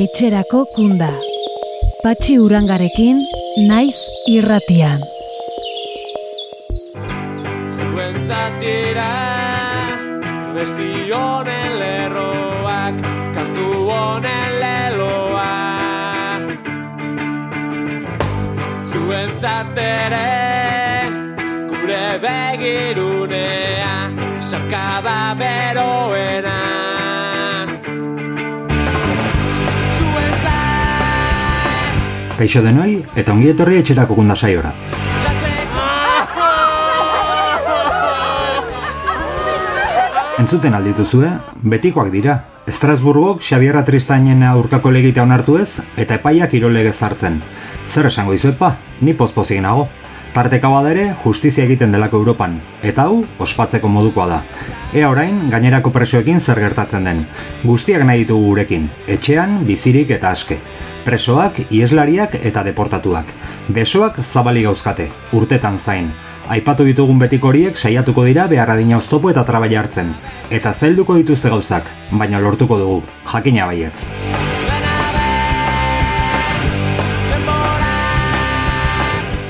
etxerako kunda. Patxi urangarekin, naiz irratian. Zuen zatira, besti honen lerroak, kantu honen leloa. Zuen zatere, gure begirunea, sarkada beroena. Kaixo denoi eta ongi etorri etxerako kunda saiora. Entzuten aldituzue, betikoak dira. Estrasburgok Xabierra Tristainen aurkako legita onartu ez eta epaiak irolege zartzen. Zer esango izuet pa, ni pozpozik nago. Tarteka badere, justizia egiten delako Europan, eta hau, ospatzeko modukoa da. Ea orain, gainerako presoekin zer gertatzen den. Guztiak nahi ditugu gurekin, etxean, bizirik eta aske. Presoak, ieslariak eta deportatuak. Besoak zabali gauzkate, urtetan zain. Aipatu ditugun betiko horiek saiatuko dira beharra dina oztopo eta trabaila hartzen. Eta zelduko dituzte gauzak, baina lortuko dugu, jakina baietz.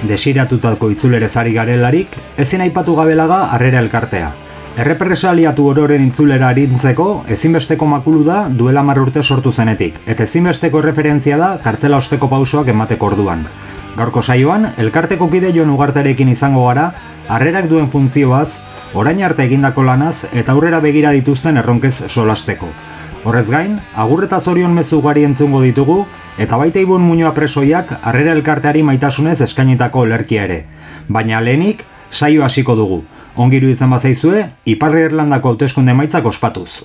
Desiratutako itzulerez ari garelarik, ezin aipatu gabelaga harrera elkartea. Errepresaliatu ororen itzulera arintzeko ezinbesteko makulu da duela mar urte sortu zenetik, eta ezinbesteko referentzia da kartzela osteko pausoak emateko orduan. Gaurko saioan, elkarteko kide joan ugartarekin izango gara, harrerak duen funtzioaz, orain arte egindako lanaz eta aurrera begira dituzten erronkez solasteko. Horrez gain, agur eta zorion mezu ugari entzungo ditugu, eta baita ibon muñoa presoiak harrera elkarteari maitasunez eskainitako olerkia ere. Baina lehenik, saio hasiko dugu. Ongiru izan bazaizue, Iparri Irlandako hauteskunde maitzak ospatuz.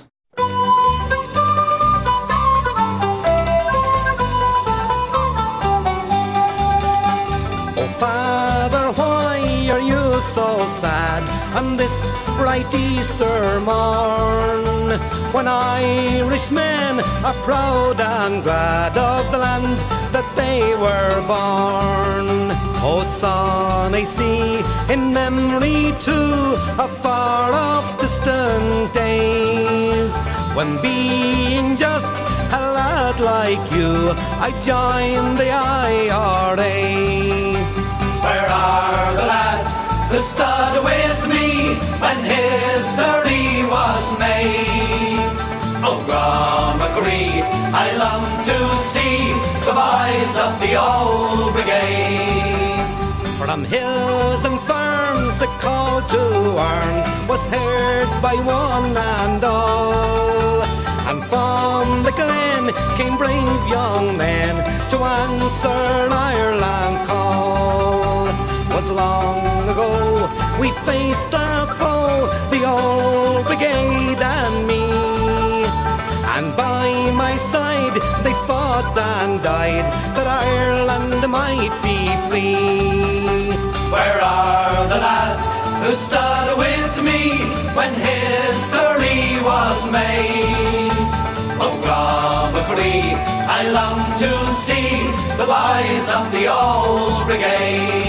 Oh, Father, why are you so sad on this bright Easter morn? When Irishmen are proud and glad of the land that they were born. Oh, son, I see in memory too of far off distant days when being just a lad like you, I joined the IRA. Where are the lads who stood with me when history was made? Oh, Graham I long to see the boys of the old brigade. From hills and farms the call to arms was heard by one and all. And from the glen came brave young men to answer Ireland's call. Was long ago we faced the foe, the old brigade and me. And by my side they fought and died that Ireland might be free. Where are the lads who stood with me when history was made? Oh, Graham McCree, I long to see the boys of the old brigade.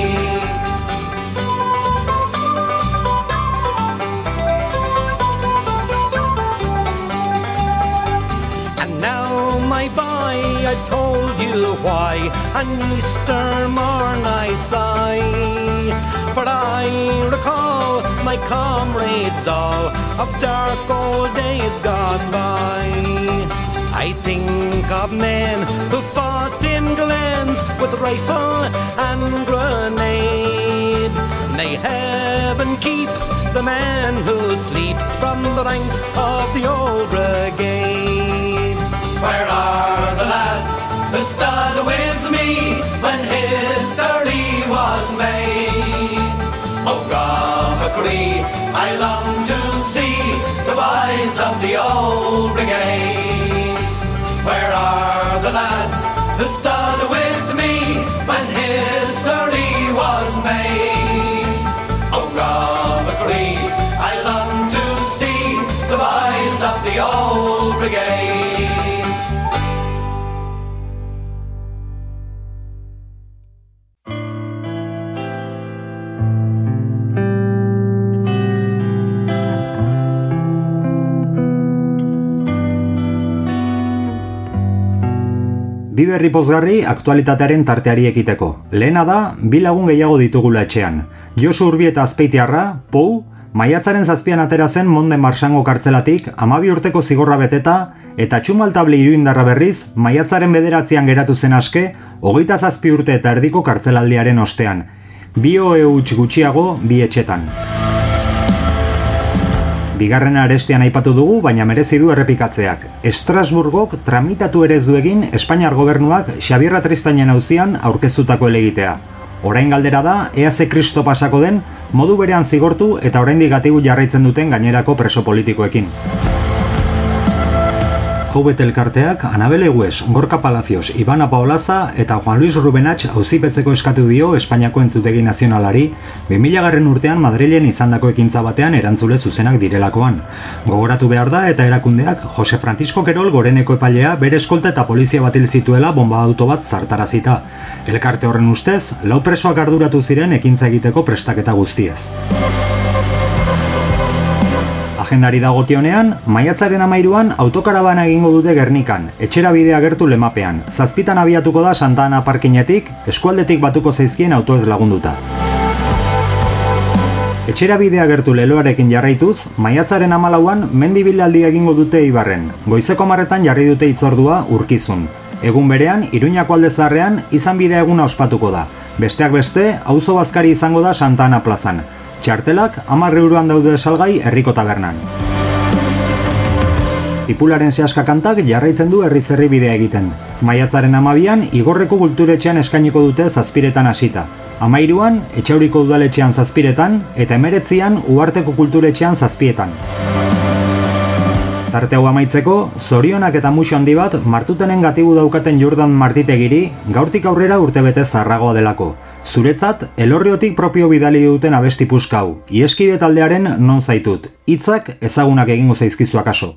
Why on Easter morn I sigh. For I recall my comrades all of dark old days gone by. I think of men who fought in glens with rifle and grenade. May heaven keep the men who sleep from the ranks of the old brigade. Where are the lads who stood with me when history was made? Oh, Graham I long to see the boys of the old brigade. Where are the lads bi berri pozgarri aktualitatearen tarteari ekiteko. Lehena da, bi lagun gehiago ditugula etxean. Josu Urbi eta Azpeitiarra, Pou, maiatzaren zazpian atera zen Monde Marsango kartzelatik, amabi urteko zigorra beteta, eta txumaltable iruindarra berriz, maiatzaren bederatzean geratu zen aske, hogeita zazpi urte eta erdiko kartzelaldiaren ostean. Bio eutx gutxiago, bi etxetan. Bigarren arestian aipatu dugu, baina merezi du errepikatzeak. Estrasburgok tramitatu ere du egin Espainiar gobernuak Xabierra Tristainen auzian aurkeztutako elegitea. Orain galdera da, ea ze kristo pasako den, modu berean zigortu eta oraindik gatibu jarraitzen duten gainerako preso politikoekin. Joubet elkarteak Anabel Egues, Gorka Palacios, Ibana Paolaza eta Juan Luis Rubenach auzipetzeko eskatu dio Espainiako entzutegi nazionalari 2000 garren urtean Madrilen izandako ekintza batean erantzule zuzenak direlakoan. Gogoratu behar da eta erakundeak Jose Francisco Kerol goreneko epailea bere eskolta eta polizia batil zituela bomba auto bat zartarazita. Elkarte horren ustez, lau presoak arduratu ziren ekintza egiteko prestaketa guztiez. Agendari dagokionean, maiatzaren amairuan autokarabana egingo dute Gernikan, etxera bidea gertu lemapean. Zazpitan abiatuko da Santa Ana parkinetik, eskualdetik batuko zaizkien auto ez lagunduta. Etxera bidea gertu leloarekin jarraituz, maiatzaren amalauan mendibilaldi egingo dute Ibarren. Goizeko marretan jarri dute itzordua urkizun. Egun berean, Iruñako alde zaharrean, izan bidea eguna ospatuko da. Besteak beste, auzo bazkari izango da Santa Ana plazan. Txartelak amarre euroan daude salgai herriko tabernan. Ipularen sehaska kantak jarraitzen du herri zerri bidea egiten. Maiatzaren amabian, igorreko kulturetxean eskainiko dute zazpiretan hasita. Amairuan, etxauriko udaletxean zazpiretan, eta emeretzian, uarteko kulturetxean zazpietan. Tarte hau amaitzeko, zorionak eta muxo handi bat martutenen gatibu daukaten Jordan Martitegiri gaurtik aurrera urtebete zarragoa delako. Zuretzat, elorriotik propio bidali duten abesti puskau, ieskide taldearen non zaitut, hitzak ezagunak egingo zaizkizu akaso.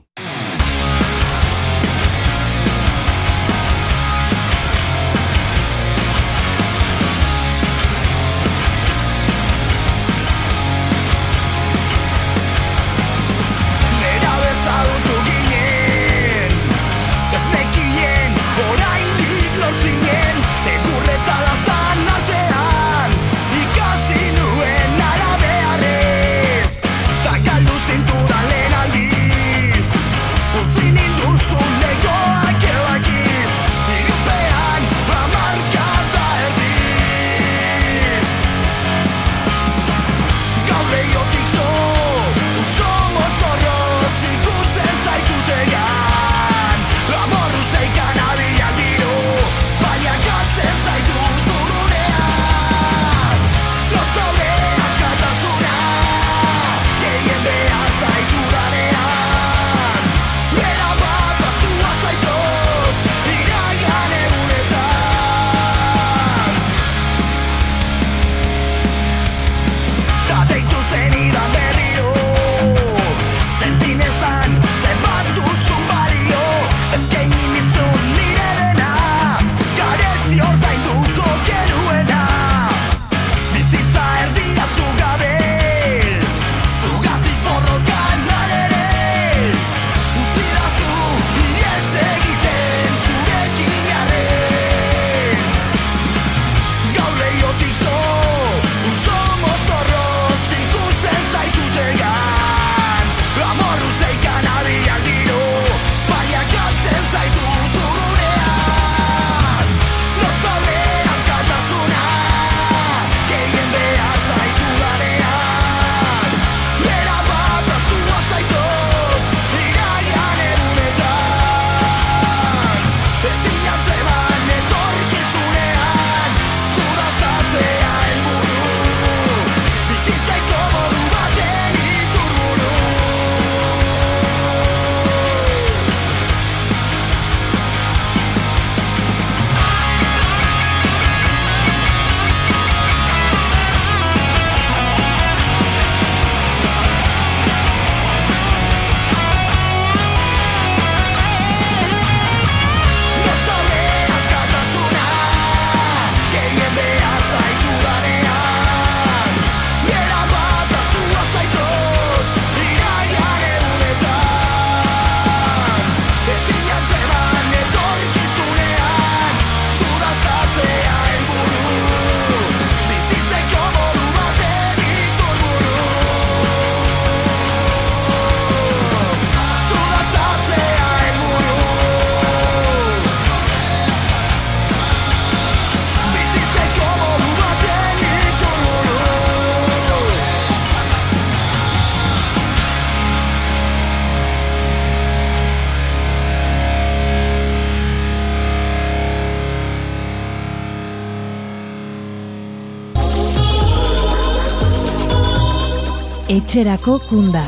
Etxerako kunda.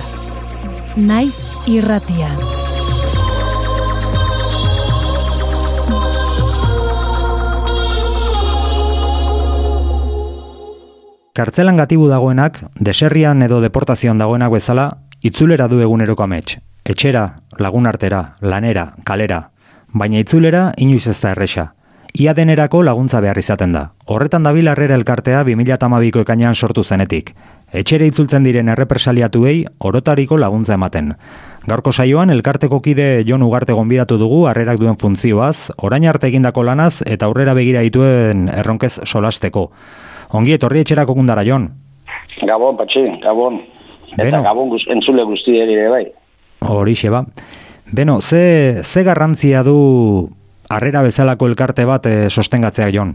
Naiz irratian. Kartzelan gatibu dagoenak, deserrian edo deportazioan dagoenak bezala, itzulera du eguneroko amets. Etxera, lagunartera, lanera, kalera. Baina itzulera inoiz ez da erresa. Ia denerako laguntza behar izaten da. Horretan dabil harrera elkartea 2008ko ekainan sortu zenetik. Etxere itzultzen diren errepresaliatuei orotariko laguntza ematen. Gaurko saioan elkarteko kide Jon Ugarte gonbidatu dugu harrerak duen funtzioaz, orain arte egindako lanaz eta aurrera begira dituen erronkez solasteko. Ongi etorri etxerako kundara, Jon. Gabon, patxi, gabon. Eta Beno. gabon guz, entzule guzti ere bai. Horixe ba. Beno, ze, ze garrantzia du harrera bezalako elkarte bat e, sostengatzea, Jon?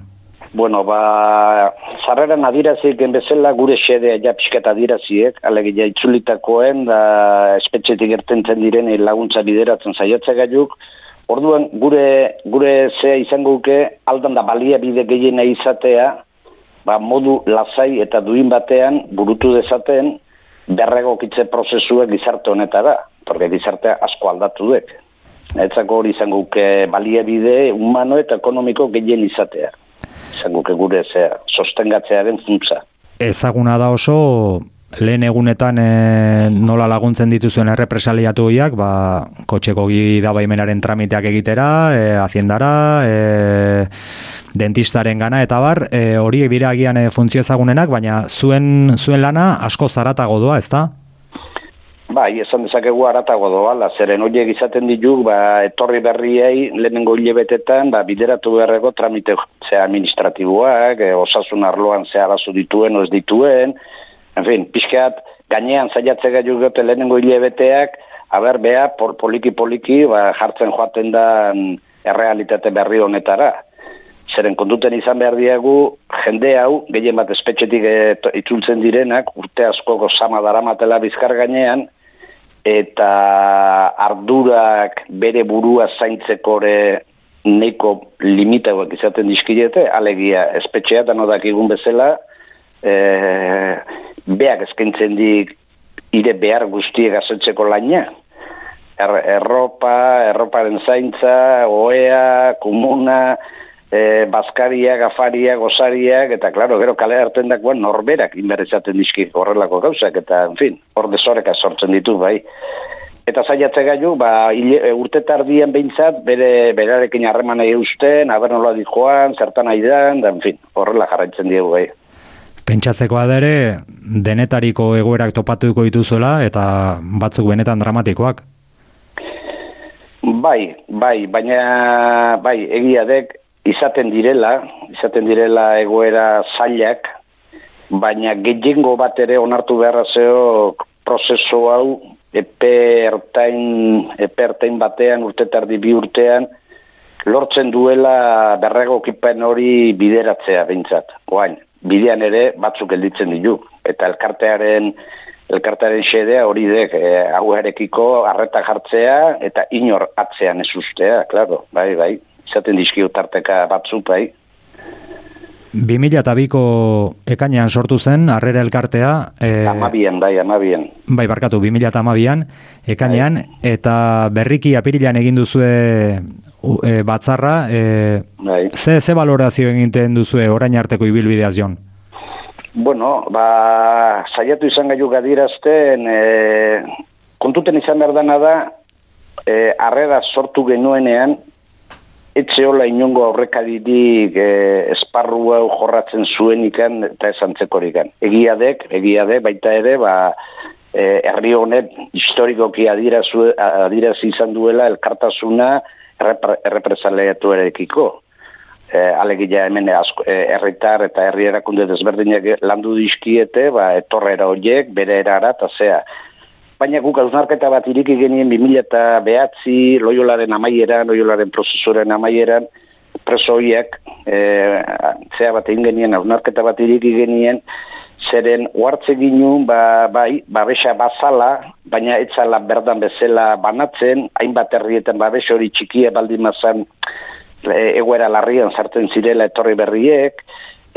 Bueno, ba, zarreran adirazik bezala gure xedea ja pixkat adiraziek, alegia itzulitakoen, da espetxetik ertentzen diren laguntza bideratzen saiatze gaiuk, Orduan, gure, gure zea izango guke, aldan da balia bide gehiena izatea, ba, modu lasai eta duin batean burutu dezaten berregokitze prozesuak gizarte honetara, porque gizartea asko aldatu dek. Etzako hori izango baliabide humano eta ekonomiko gehien izatea. Izango gure zea, sostengatzearen funtza. Ezaguna da oso lehen egunetan e, nola laguntzen dituzuen errepresaliatu horiak, ba, kotxeko gida baimenaren tramiteak egitera, e, haciendara, e, dentistaren gana eta bar, e, horiek dira agian e, funtzio ezagunenak, baina zuen zuen lana asko zaratago doa, ezta? Bai, esan dezakegu aratago doala, zeren horiek izaten dituk, ba, etorri berriei lehenengo hilebetetan, ba, bideratu beharreko tramite ze administratiboak, e, osasun arloan ze arazo dituen, ez dituen, en fin, pixkat, gainean zaiatze gaitu gote lehenengo hilebeteak, haber, bea, por, poliki-poliki, ba, jartzen joaten da errealitate berri honetara. Zeren kontuten izan behar diagu, jende hau, gehien bat espetxetik e, itzultzen direnak, urte asko sama daramatela bizkar gainean, eta ardurak bere burua zaintzekore neko limitauak izaten dizkidete, alegia espetxea eta nodakigun bezala, e, beak eskaintzen dik ire behar guztiek asetzeko laina. Er, erropa, erroparen zaintza, oea, komuna, e, bazkariak, afariak, gozariak, eta klaro, gero kale hartzen dakoan norberak inberezaten dizki horrelako gauzak, eta, en fin, hor desoreka sortzen ditu, bai. Eta zaiatze gaiu, ba, e, urte tardian behintzat, bere, berarekin harremana eusten, aber nola di joan, zertan nahi dan, da, en fin, horrela jarraitzen diegu, bai. Pentsatzekoa da ere, denetariko egoerak topatuko dituzuela eta batzuk benetan dramatikoak. Bai, bai, baina bai, egia dek izaten direla, izaten direla egoera zailak, baina gehiengo bat ere onartu beharra zeo prozesu hau epe ertain, epe ertain batean, urte tardi bi urtean, lortzen duela berregokipen hori bideratzea behintzat. Oain, bidean ere batzuk gelditzen ditu. Eta elkartearen elkartearen xedea hori dek e, hauarekiko harreta jartzea eta inor atzean ez ustea, claro, bai, bai. Izaten dizkio tarteka batzuk, bai. 2002ko ekainean sortu zen, harrera elkartea, e, Amabien, bai, amabien. bai barkatu, 2002an ekainean, eta berriki apirilan egin duzue e, batzarra, e, Bai. ze, ze valorazio egiten duzue orain arteko ibilbideaz, Jon? Bueno, ba, saiatu izan gaiu gadirazten, e, kontuten izan behar dana da, e, arrera sortu genuenean, etxeola inongo aurrekadirik e, esparru hau jorratzen zuen ikan eta esantzekorikan. Egia dek, egia dek, baita ere, ba, e, herri honet historikoki adirazu, adirazi izan duela elkartasuna errepre- errepresaliatu erekiko. E, alegia hemen asko, e, herritar eta herri erakunde desberdinak landu dizkiete, ba, etorrera horiek, bere erara, eta zea. Baina guk hausnarketa bat iriki genien 2000 eta behatzi, loiolaren amaieran, loiolaren prozesuaren amaieran, preso horiek, e, zea bat egin genien, hausnarketa bat iriki genien, zeren uartze ginen, ba, bai, babesa bazala, baina etzala berdan bezala banatzen, hainbat herrietan babes hori txikia baldin mazan, e, egoera larrian sartzen zirela etorri berriek,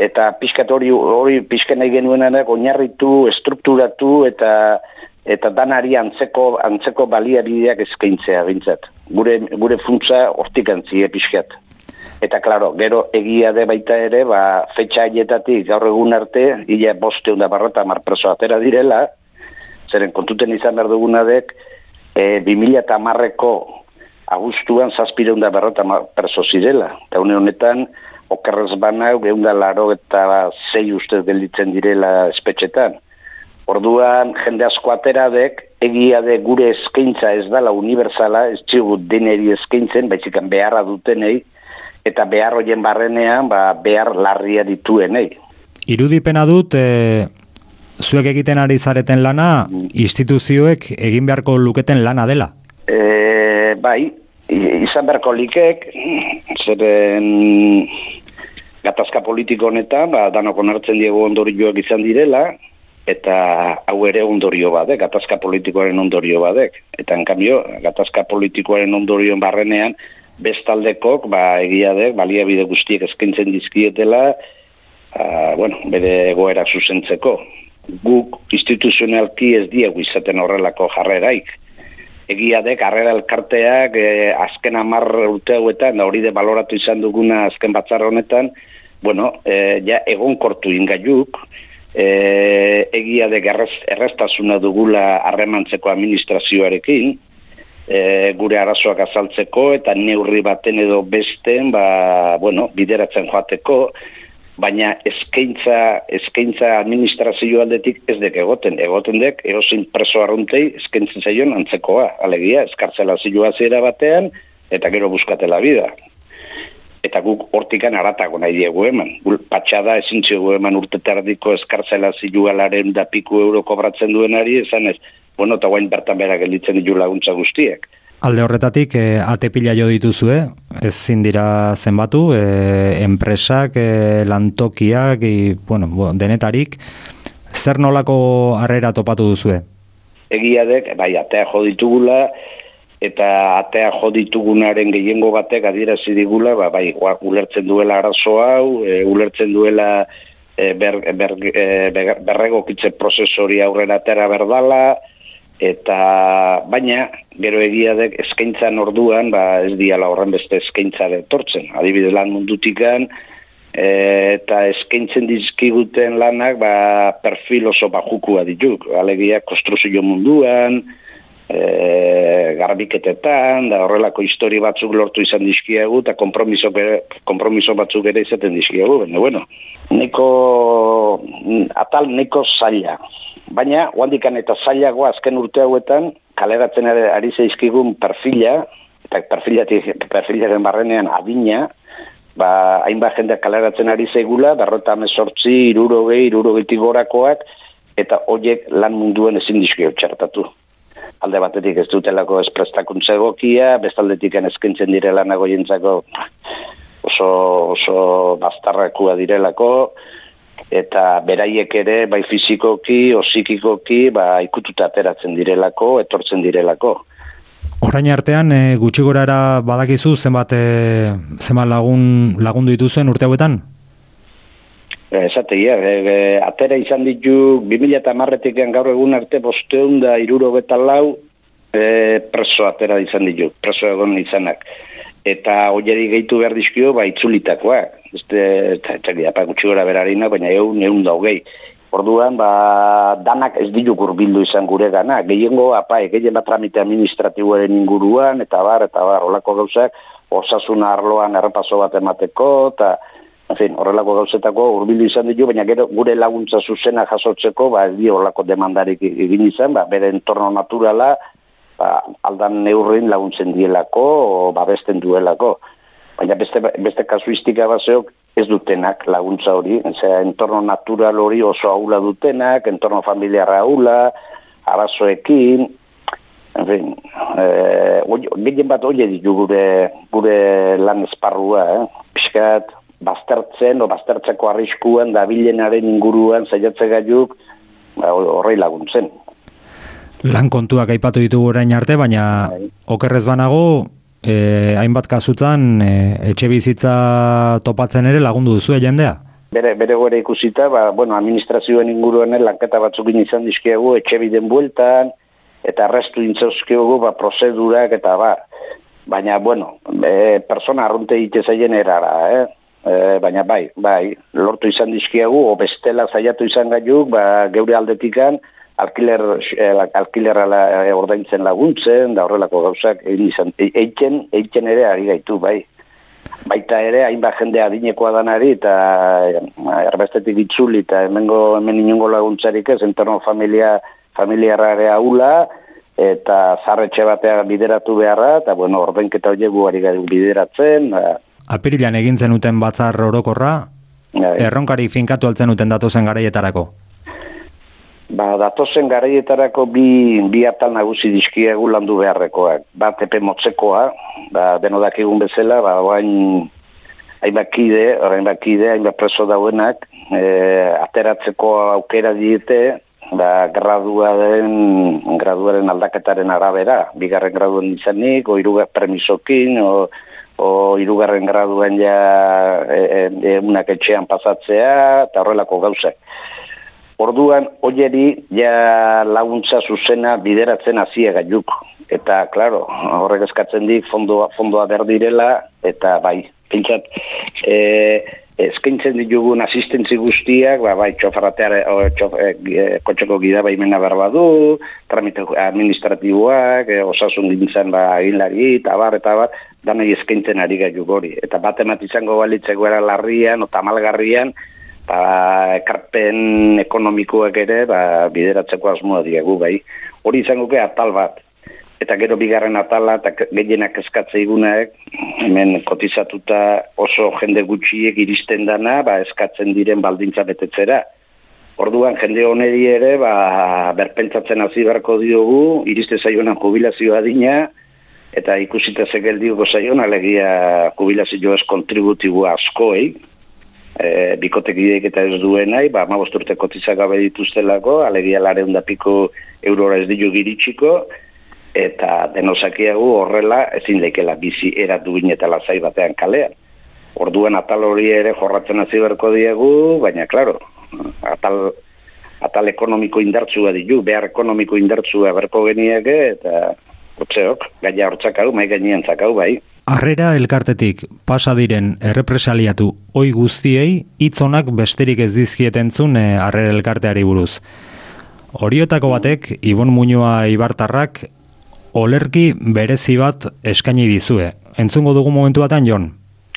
eta pixkat hori, hori pixka nahi genuenak oinarritu, estrukturatu eta eta danari antzeko antzeko baliabideak eskaintzea bintzat. Gure, gure funtza hortik antzie pixkat. Eta, klaro, gero egia de baita ere, ba, fetxa aietatik gaur egun arte, ila boste da barrota marpreso atera direla, zeren kontuten izan behar dugunadek, e, 2000 eta marreko agustuan zazpireunda berrota perso zirela. Eta une honetan, okerrez bana, geunda laro eta zei ustez gelditzen direla espetxetan. Orduan, jende asko ateradek, egia de gure eskaintza ez dala universala, ez txigut deneri eskaintzen, baizikan beharra dutenei, eta behar hoien barrenean, ba, behar larria dituenei. Irudipena dut, e, zuek egiten ari zareten lana, instituzioek egin beharko luketen lana dela? E, bai, izan beharko likek, zeren gatazka politiko honetan, ba, danok onartzen diego ondorioak izan direla, eta hau ere ondorio badek, gatazka politikoaren ondorio badek. Eta en cambio, gatazka politikoaren ondorioen barrenean, bestaldekok, ba, egia dek, baliabide guztiek eskaintzen dizkietela, a, bueno, bere egoera zuzentzeko. Guk instituzionalki ez diegu izaten horrelako jarreraik. Egia dek, harrera elkarteak eh, azken amar urte hauetan, da hori de baloratu izan duguna azken batzar honetan, bueno, eh, ja egon kortu ingaiuk, eh, egia dek errez, erreztasuna dugula harremantzeko administrazioarekin, e, gure arazoak azaltzeko eta neurri baten edo besten ba, bueno, bideratzen joateko baina eskaintza eskaintza administrazio aldetik ez dek egoten. Egoten dek erosin preso arruntei eskaintzen zaion antzekoa. Alegia eskartzela zilua zera batean eta gero buskatela bida eta guk hortikan aratago nahi diegu eman. Gul, patxada ezin txegu eman urtetardiko eskartzela zilualaren da piku euro kobratzen duenari, esan ez, bueno, eta guain bertan bera gelditzen ditu laguntza guztiek. Alde horretatik, e, ate pila jo dituzue, ezin dira zenbatu, e, enpresak, e, lantokiak, i, bueno, bo, denetarik, zer nolako harrera topatu duzue? Egia dek, bai, atea jo ditugula, eta atea jo ditugunaren gehiengo batek adierazi digula, ba, bai, ulertzen duela arazo hau, e, ulertzen duela e, ber, ber, e, ber- berregokitze prozesori aurrera atera berdala, eta baina gero egia dek eskaintzan orduan ba ez diala horren beste eskaintza etortzen. Adibidez lan mundutikan e, eta eskaintzen dizkiguten lanak ba perfil oso bajukua dituk alegia konstruzio munduan e, garbiketetan da horrelako histori batzuk lortu izan dizkiegu eta konpromiso, bere- konpromiso batzuk ere izaten dizkiegu baina bueno neko atal neko zaila baina oandikan eta zailagoa azken urte hauetan kaleratzen ari, zaizkigun perfila eta perfilatik, perfilaren barrenean adina ba, hainbat jende kaleratzen ari zaigula, berrota mesortzi, irurogei, irurogeitik gorakoak, eta hoiek lan munduen ezin dizkio txartatu. Alde batetik ez dutelako esprestakuntza egokia, bestaldetik eskaintzen direla nago jentzako oso, oso bastarrakua direlako, eta beraiek ere, bai fizikoki, o psikikoki, ba, ikututa ateratzen direlako, etortzen direlako. Orain artean, e, gutxi gorara badakizu zenbat, e, zenbat lagun, lagundu dituzuen urte hauetan? Esategia, e, e, atera izan ditu 2000 eta marretik gaur egun arte bosteun da iruro lau e, preso atera izan ditu, preso egon izanak. Eta hoieri gehitu behar dizkio, ba, itzulitakoak. Este, eta, eta, eta, gutxi gora berarina, baina egun, egun da hogei. Orduan, ba, danak ez ditu gurbildu izan gure gana. Gehiengo, apai, gehien bat tramite administratiboaren inguruan, eta bar, eta bar, olako gauzak, osasun arloan errepaso bat emateko, eta, en fin, horrelako gauzetako hurbildu izan ditu, baina gero gure laguntza zuzena jasotzeko, ba, ez di horrelako demandarik egin izan, ba, bere entorno naturala, ba, aldan neurrin laguntzen dielako, o babesten duelako. Baina beste, beste kasuistika baseok ez dutenak laguntza hori, Zera, entorno natural hori oso aula dutenak, entorno familiarra aula, arazoekin, en fin, eh, oi- gehien bat hori ditu gure, gure lan esparrua, eh? Piskat, baztertzen o baztertzeko arriskuan dabilenaren inguruan zaiatze gaiuk ba, horrei laguntzen. Lan kontuak aipatu ditugu orain arte, baina Bai. okerrez banago, e, hainbat kasutan e, etxe bizitza topatzen ere lagundu duzu jendea? bere, bere gore ikusita, ba, bueno, administrazioen inguruan lanketa batzuk izan dizkiagu etxe biden bueltan, eta restu intzauzkiogu ba, prozedurak eta ba, baina, bueno, e, persona arrunte ite zaien erara, eh? E, baina bai, bai, lortu izan dizkiagu, o bestela zaiatu izan gaiuk, ba, geure aldetikan, alkiler, eh, alkilerra la, eh, ordaintzen laguntzen, da horrelako gauzak, egin izan, e, eitzen, eitzen ere ari gaitu, bai. Baita ere, hainbat jende adinekoa danari, eta erbestetik itzuli, eta hemengo, hemen inongo laguntzarik ez, entorno familia, familiarrare aula, eta zarretxe batea bideratu beharra, eta bueno, ordainketa horiek guari bideratzen. Ba, Apirilan egin zenuten batzar orokorra, bai. erronkari finkatu altzen uten datozen garaietarako. Ba, datozen garaietarako bi, bi atal nagusi dizkiegu landu beharrekoak. Bat epe motzekoa, ba, deno dakigun bezala, ba, bain hainbat kide, orain kide, hainbat preso dauenak, e, ateratzeko aukera diete, ba, graduaren, graduaren aldaketaren arabera, bigarren graduen izanik, o irugar premisokin, o, o irugarren graduen ja e, e, unak etxean pasatzea, eta horrelako gauzak. Orduan, oieri ja laguntza zuzena bideratzen hasia gaiuk. Eta, klaro, horrek eskatzen dik fondoa, fondoa berdirela, eta bai, pentsat, e, eskaintzen ditugun asistentzi guztiak, ba, bai, txofarrateare, o, txof, e, e, kotxeko gida baimena berba du, tramite administratiboak, e, osasun gintzen ba, aginlari, eta bar, eta bar, danei eskaintzen ari gaiuk hori. Eta bat emat izango balitzeko era larrian, o tamalgarrian, ba, ekarpen ekonomikoak ere ba, bideratzeko asmoa diegu, bai. Hori izango ke atal bat. Eta gero bigarren atala eta gehienak eskatze igunak, hemen kotizatuta oso jende gutxiek iristen dana, ba, eskatzen diren baldintza betetzera. Orduan jende honeri ere, ba, berpentsatzen hasi beharko diogu, iriste zaionan jubilazioa dina, eta ikusita zegeldiuko zaion, alegia jubilazio ez kontributibua askoei, e, bikotekideek eta ez duen nahi, ba, ma urte kotizak gabe dituztelako, alegia lareun da piko eurora ez ditu giritxiko, eta denosakiagu horrela ezin lekela bizi eratu eta lazai batean kalean. Orduan atal hori ere jorratzen hasi berko diegu, baina klaro, atal, atal ekonomiko indartzua ditu, behar ekonomiko indartzua berko geniake, eta otzeok, gaia hortzak hau, mai gainean zakau bai. Arrera elkartetik pasa diren errepresaliatu oi guztiei hitzonak besterik ez dizkietentzun e, arrera elkarteari buruz. Horiotako batek Ibon Muñoa Ibartarrak olerki berezi bat eskaini dizue. Entzungo dugu momentu batean, Jon?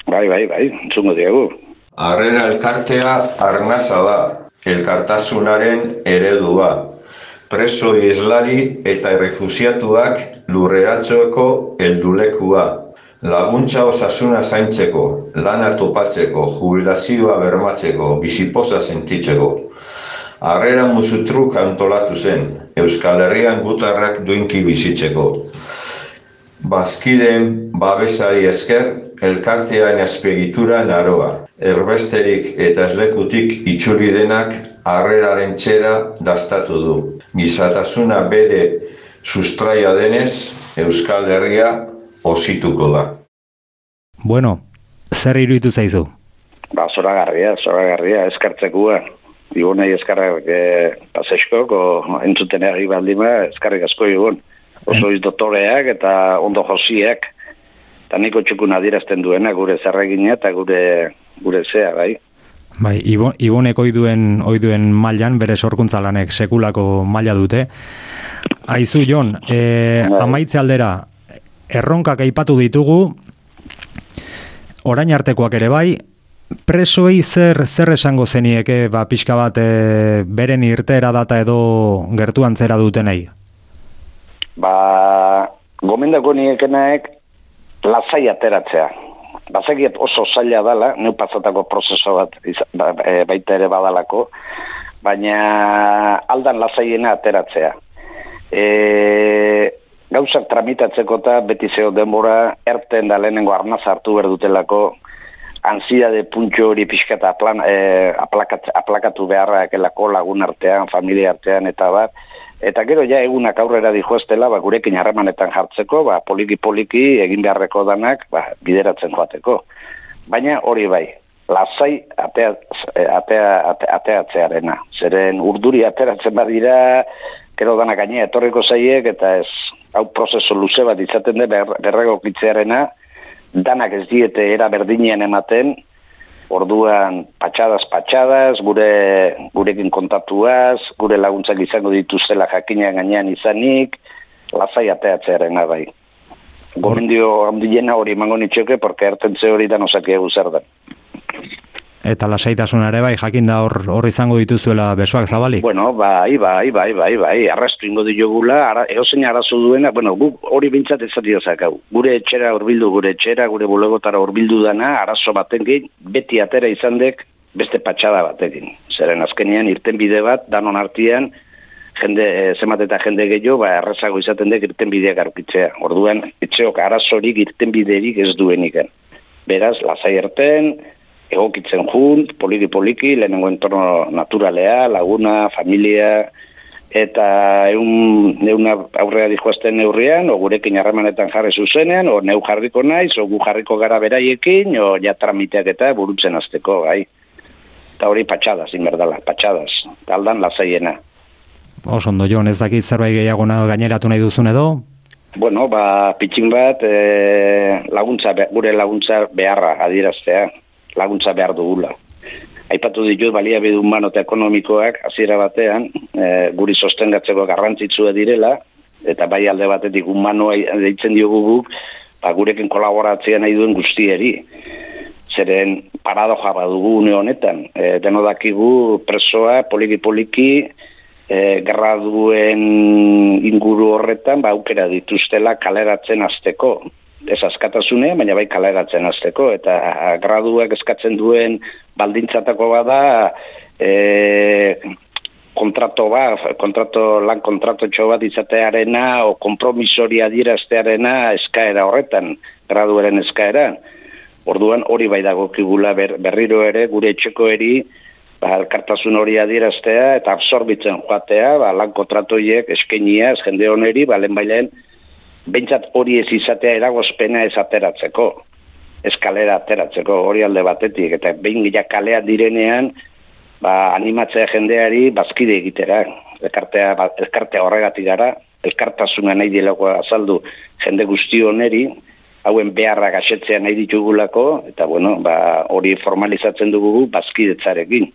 Bai, bai, bai, entzungo diegu. Arrera elkartea arnaza da, elkartasunaren eredua. Preso islari eta errefusiatuak lurreratxoeko heldulekua. Laguntza osasuna zaintzeko, lana topatzeko, jubilazioa bermatzeko, bizipoza sentitzeko. Arrera musutruk antolatu zen, Euskal Herrian gutarrak duinki bizitzeko. Bazkideen babesari esker, elkartean azpegitura naroa. Erbesterik eta eslekutik itxuri denak arreraren txera dastatu du. Gizatasuna bere sustraia denez, Euskal Herria osituko da. Bueno, zer iruditu zaizu? Ba, zoragarria, zoragarria, eskartzekua. Ibonei eskarrak e, paseskok, o entzuten egi baldima, eskarrik asko ibon. Oso iz dotoreak eta ondo josiak. Eta niko txukun adirazten duena gure zerregina eta gure, gure zea, bai. Bai, Ibon, Ibonek oiduen, oiduen mailan, bere sorkuntza lanek sekulako maila dute. Aizu, Jon, e, amaitze aldera, erronkak aipatu ditugu, orain artekoak ere bai, presoei zer zer esango zenieke ba pixka bat e, beren irtera data edo gertuan zera dutenei? Ba, gomendako niekenaek lasai ateratzea. Bazekiet oso zaila dala, neu pasatako prozeso bat ba, e, baita ere badalako, baina aldan lasaiena ateratzea. E, gauzak tramitatzeko eta beti zeo denbora erten da lehenengo arnaz hartu berdutelako ansiade puntxo hori pixka eta aplan, e, aplakat, aplakatu beharra ekelako lagun artean, familia artean eta bat. Eta gero ja egunak aurrera dijoestela, ba, gurekin harremanetan jartzeko, ba, poliki-poliki egin beharreko danak ba, bideratzen joateko. Baina hori bai, lasai atea, atea, atea, ateatzearena. Zeren urduri ateratzen badira, gero dana gainea etorriko zaiek, eta ez, hau prozeso luze bat izaten ber, berregokitzearena, danak ez diete era berdinean ematen, orduan patxadas patxadas, gure gurekin kontatuaz, gure laguntzak izango dituztela jakinean gainean izanik, lasai ateatzearena bai. Gomendio handiena hori emango nitxoke, porque ertentze hori da nosaki egu zer da. Eta lasaitasuna ere bai, jakin da hor, hor izango dituzuela besoak zabalik? Bueno, bai, bai, bai, bai, bai, arrastu ingo diogula, ara, eozein arazo duena, bueno, gu hori bintzat ez zakau. Gure etxera urbildu, gure etxera, gure bulegotara urbildu dana, arazo batekin, beti atera izan dek, beste patxada batekin. Zeren azkenean, irten bide bat, danon artian, jende, e, zemat eta jende gehiago, ba, errezago izaten dek irten bideak arukitzea. Orduan, etxeok arazorik irten biderik ez dueniken. Beraz, lasai erten, egokitzen jun, poliki-poliki, lehenengo entorno naturalea, laguna, familia, eta egun neuna aurrea dijoazten neurrian, o gurekin harremanetan jarri zuzenean, o neu jarriko naiz, o gu jarriko gara beraiekin, o ja tramiteak eta burutzen azteko, bai. Eta hori patxadas, inberdala, patxadas, taldan lasaiena. Oso ondo, Jon, ez dakit zerbait gehiago gaineratu nahi duzun edo? Bueno, ba, pitxin bat, e, laguntza, gure laguntza beharra adieraztea laguntza behar dugula. Aipatu ditut baliabide humano eta ekonomikoak hasiera batean e, guri sostengatzeko garrantzitsua direla eta bai alde batetik humanoa deitzen diogu guk ba, gurekin kolaboratzea nahi duen guztieri. Zeren paradoja badugu une honetan. E, deno dakigu presoa poliki-poliki e, gerra duen inguru horretan ba, aukera dituztela kaleratzen azteko ez askatasune, baina bai kaleratzen azteko, eta graduak eskatzen duen baldintzatako bada e, kontrato bat, kontrato, lan kontrato bat izatearena o kompromisori adieraztearena eskaera horretan, graduaren eskaera. Orduan hori bai dago kigula ber, berriro ere gure etxeko eri ba, elkartasun hori adieraztea eta absorbitzen joatea ba, lan kontratoiek eskenia jende honeri, balen bailen, bentsat hori ez izatea eragozpena ez ateratzeko, eskalera ateratzeko hori alde batetik, eta behin gila kalea direnean, ba, animatzea jendeari bazkide egitera, elkartea, ba, elkartea horregatik gara, elkartasuna nahi dilako azaldu jende guzti oneri, hauen beharra gaxetzea nahi ditugulako, eta bueno, ba, hori formalizatzen dugu bazkidetzarekin.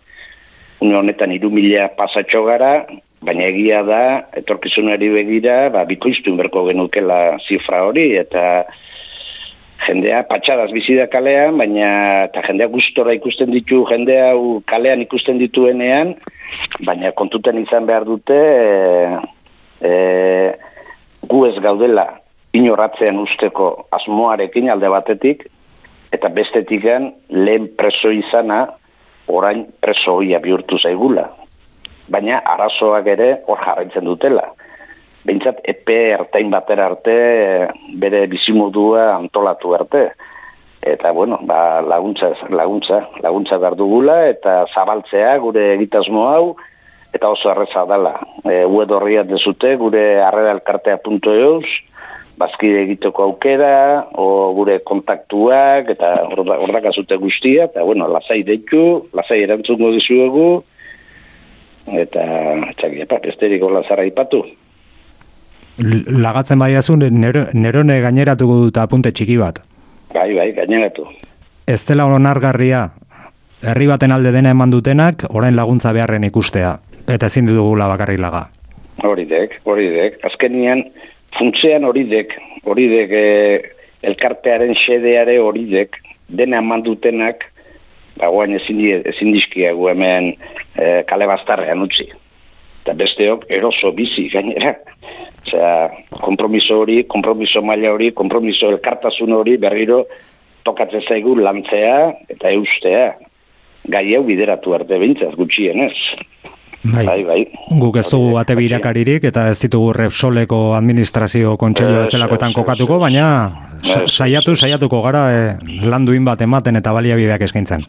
Une honetan irumila pasatxo gara, baina egia da, etorkizunari begira, ba, bikoiztu berko genukela zifra hori, eta jendea patxadaz bizi da kalean, baina eta jendea gustora ikusten ditu, jendea kalean ikusten dituenean, baina kontuten izan behar dute, e, e, gu ez gaudela inoratzean usteko asmoarekin alde batetik, eta bestetikan lehen preso izana, orain preso hoia bihurtu zaigula baina arazoak ere hor jarraitzen dutela. Bintzat, epe ertain batera arte, bere bizimodua antolatu arte. Eta, bueno, ba, laguntza, laguntza, laguntza behar dugula, eta zabaltzea gure egitasmo hau, eta oso arreza dela. E, Ued horriat dezute, gure arrera elkartea.eus, bazkide egiteko aukera, o gure kontaktuak, eta horrak azute guztia, eta, bueno, lasai deitu, lasai erantzungo dizuegu, eta txaki, epa, besterik hola zara ipatu. Lagatzen bai azun, nerone gaineratuko dut apunte txiki bat. Bai, bai, gaineratu. Ez dela onargarria, herri baten alde dena eman dutenak, orain laguntza beharren ikustea. Eta ezin dugula bakarri laga. Hori dek, hori dek. Azkenian, funtzean hori dek, hori dek, e, elkartearen xedeare hori dek, dena eman dutenak, ba, guain ezin, ezin dizkiagu hemen e, kale bastarrean utzi. Eta besteok eroso bizi gainera. Osea, kompromiso hori, kompromiso maila hori, kompromiso elkartasun hori berriro tokatzen zaigu lantzea eta eustea. Gai hau bideratu arte bintzaz gutxienez. Bai. bai, bai. Guk ez dugu bate birakaririk eta ez ditugu Repsoleko administrazio kontxelio zelakoetan kokatuko, baina saiatu, saiatuko gara eh, landuin bat ematen eta baliabideak eskaintzen.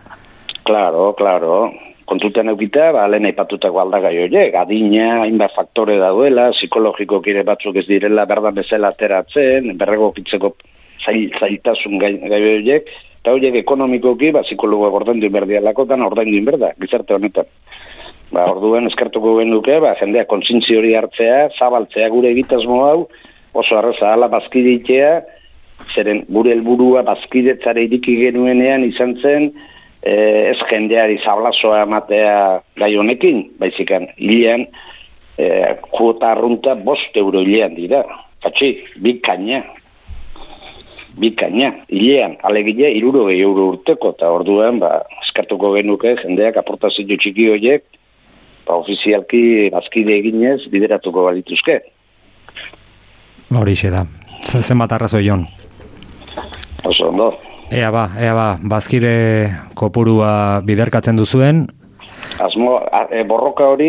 Claro, claro. Kontuten eukita, ba, lehen aipatutako aldagai horiek, adina, hainbat faktore dauela, psikologiko kire batzuk ez direla berdan bezala ateratzen, berrego kitzeko zail, zailtasun gai, gai horiek, Eta horiek ekonomikoki, ba, psikologoak ordaindu inberdialako, dan ordaindu inberda, gizarte honetan. Ba, orduen eskertuko genuke, ba, jendea kontzintzi hori hartzea, zabaltzea gure egitasmo hau, oso arreza ala bazkiditea, zeren gure helburua bazkidetzare iriki genuenean izan zen, eh, ez jendeari zablazoa ematea gai honekin, baizikan, hilean, eh, kuota arrunta bost euro hilean dira. Fatxi, bikaina. Bikaina. Hilean, alegile, iruro euro urteko, eta orduan, ba, eskartuko genuke, jendeak aportazio txiki horiek, ba, ofizialki bazkide eginez, bideratuko balituzke. Horixe da. Zenbat arrazoi jon. Oso ondo. Ea ba, ea ba, bazkide kopurua biderkatzen duzuen, Asmo, e, borroka hori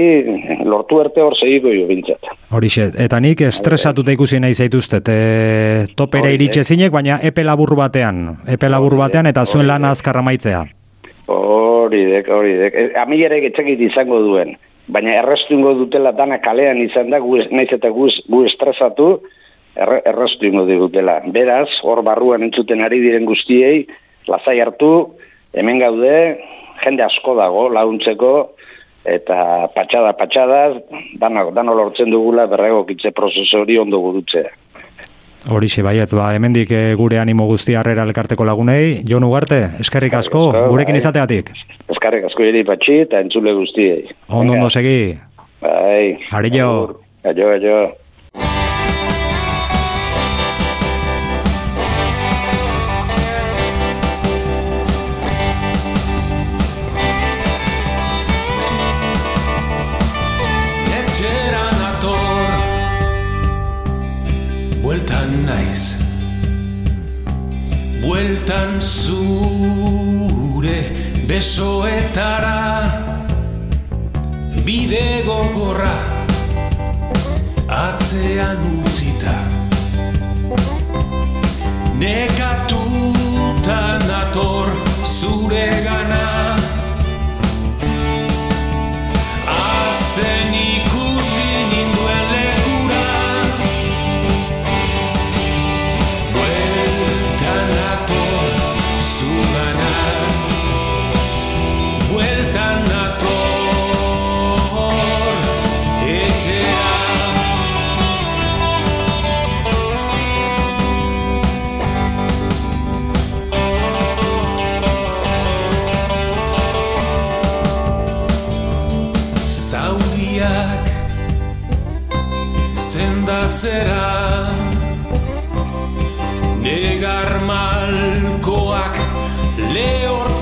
lortu arte hor segiko jo bintzat. horixe. Eta nik estresatuta ikusi nahi zaituztet, e, topera iritsi eh? ezinek, baina epe labur batean, epe labur Hori, batean, eta zuen lana eh? azkar amaitzea. Hori dek, hori dek. E, Amigerek etxekit izango duen. Baina errestu ingo dutela dana kalean izan da, gu, naiz eta gu, gu estresatu, errestu ingo digutela. Beraz, hor barruan entzuten ari diren guztiei, lasai hartu, hemen gaude, jende asko dago laguntzeko, eta patxada, patxada, dano, dano lortzen dugula berregokitze prozesu hori ondo burutzea. Horixe, baiet, ba, hemendik e, gure animo guzti harrera elkarteko lagunei. Jon Ugarte, eskerrik asko, gurekin bai. izateatik. Eskarrik asko eri patxi eta entzule guztiei. Ondo, ondo segi. Bai. Arillo. Agur. Aio, aio. Besoetara Bide gogorra Atzean utzita. Nekatuta nator zure gana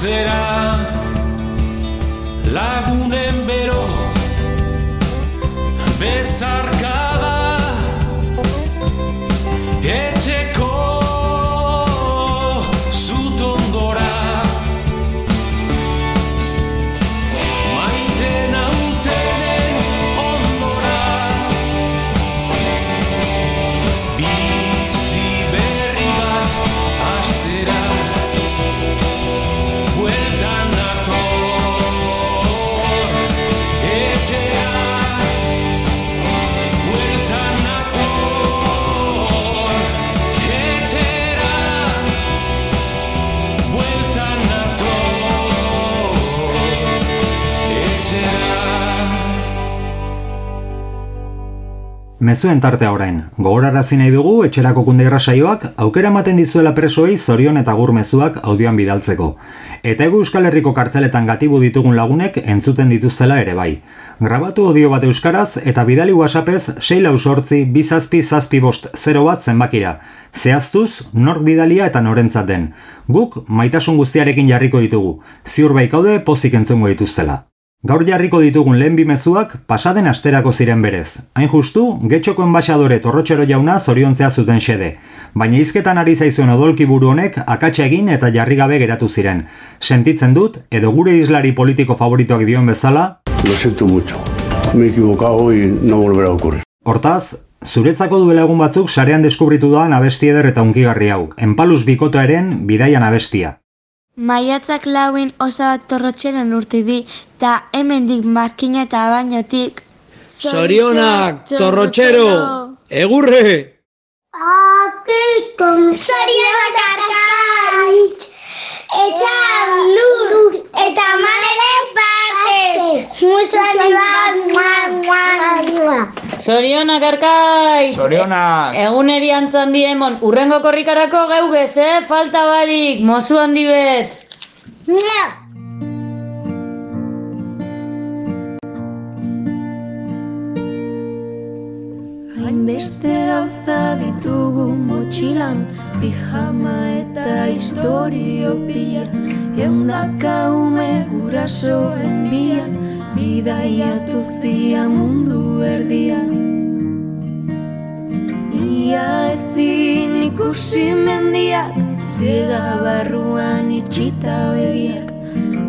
lehortzera Lagunen bero Bezarkada Mezuen tartea orain, gogorarazi nahi dugu etxerako kunde irrasaioak aukera ematen dizuela presoei zorion eta gur mezuak audioan bidaltzeko. Eta egu Euskal Herriko kartzeletan gatibu ditugun lagunek entzuten dituzela ere bai. Grabatu audio bat euskaraz eta bidali whatsappez 6 lau sortzi, bizazpi zazpi bost 0 bat zenbakira. Zehaztuz, nork bidalia eta norentzat den. Guk maitasun guztiarekin jarriko ditugu. Ziur baikaude pozik entzungo dituztela. Gaur jarriko ditugun lehen bi mezuak pasaden asterako ziren berez. Hain justu, getxoko enbaixadore torrotxero jauna zoriontzea zuten xede. Baina hizketan ari zaizuen odolki buru honek akatsa egin eta jarri gabe geratu ziren. Sentitzen dut, edo gure islari politiko favoritoak dion bezala, Lo siento mucho. Me he equivocado y no volverá a ocurrir. Hortaz, zuretzako duela egun batzuk sarean deskubritu da abesti eder eta unkigarri hau. Enpalus bikotoaren bidaian abestia. Maiatzak lauin osabat torrotxeran urte di, eta hemendik markina eta bainotik... Zorionak, torrotxero! Egurre! Aquel con Zorionak arkaitz, etxan lur, eta maleren partez. Musu handi bat, mua, mua, mua. Zorionak, Arkai! Zorionak! E, eguneri antzan diemon, urrengo korrikarako geugez, eh? Falta barik, mozu handi bet! Hainbeste gauza ditugu motxilan Pijama eta historio pila Eundaka ume gurasoen bia Bidaiatu zia mundu erdia Ia ezin ikusi mendiak Ziega barruan itxita begiak.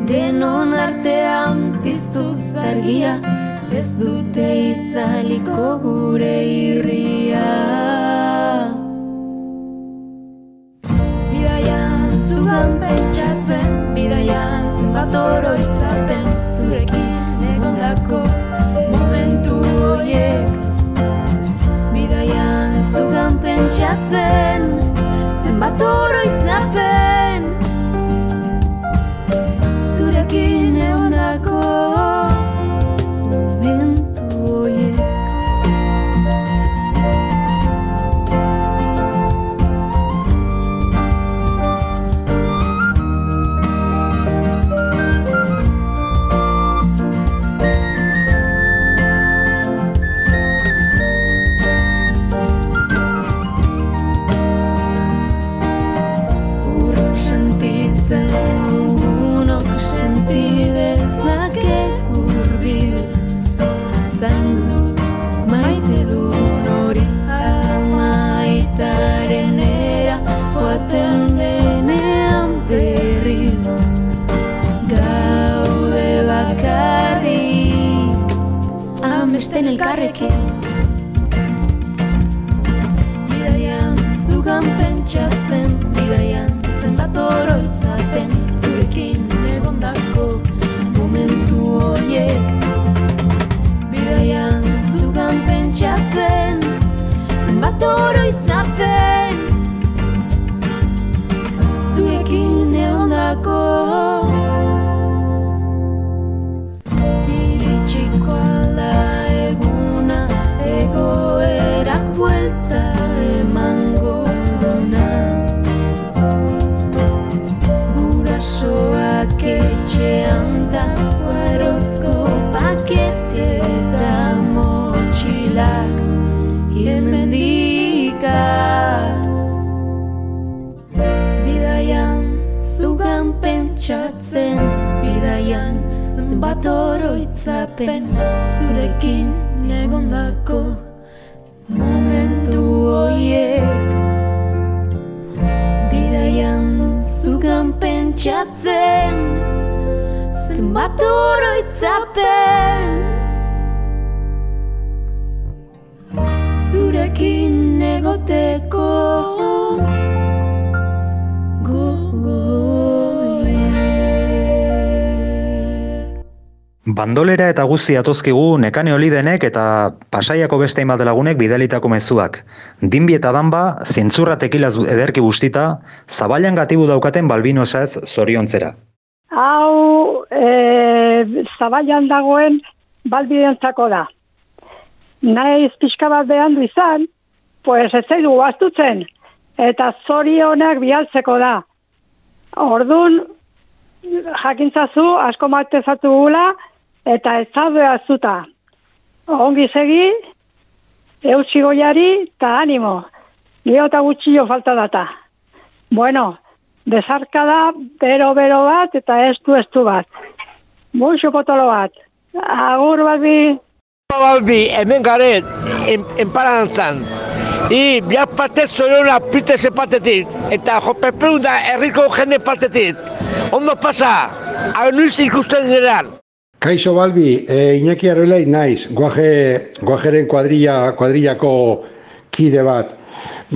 Denon artean piztuz argia Ez dute itzaliko gure irria Zugan pentsatzen Bidaian zenbat oroitzapen Zurekin egondako momentu horiek. Bidaian zugan pentsatzen Zenbat oroitzapen Bandolera eta guzti atozkigu nekane olidenek eta pasaiako beste hainbat lagunek bidalitako mezuak. Dinbi eta danba, zintzurra tekilaz ederki bustita, zabailan gatibu daukaten balbinosa ez zoriontzera. Hau e, zabailan dagoen balbidentzako da. Naiz pixka bat behandu izan, pues ez zaidu astutzen, eta zorionak bialtzeko da. Ordun jakintzazu asko matezatu gula, eta ez zaude azuta. Ongi segi, eutxi goiari, eta animo. Gio eta gutxillo falta data. Bueno, desarka da, bero-bero bat, eta estu estu bat. Muxo potolo bat. Agur balbi. Balbi, hemen garen, en, enparantzan. I, biak parte zorona piteze partetik, eta jopepeun da herriko jende partetik. Ondo pasa, hau nuiz ikusten geran. Kaixo Balbi, e, Iñaki Arrelei naiz, guaje, guajeren kuadrilla, kuadrillako kide bat.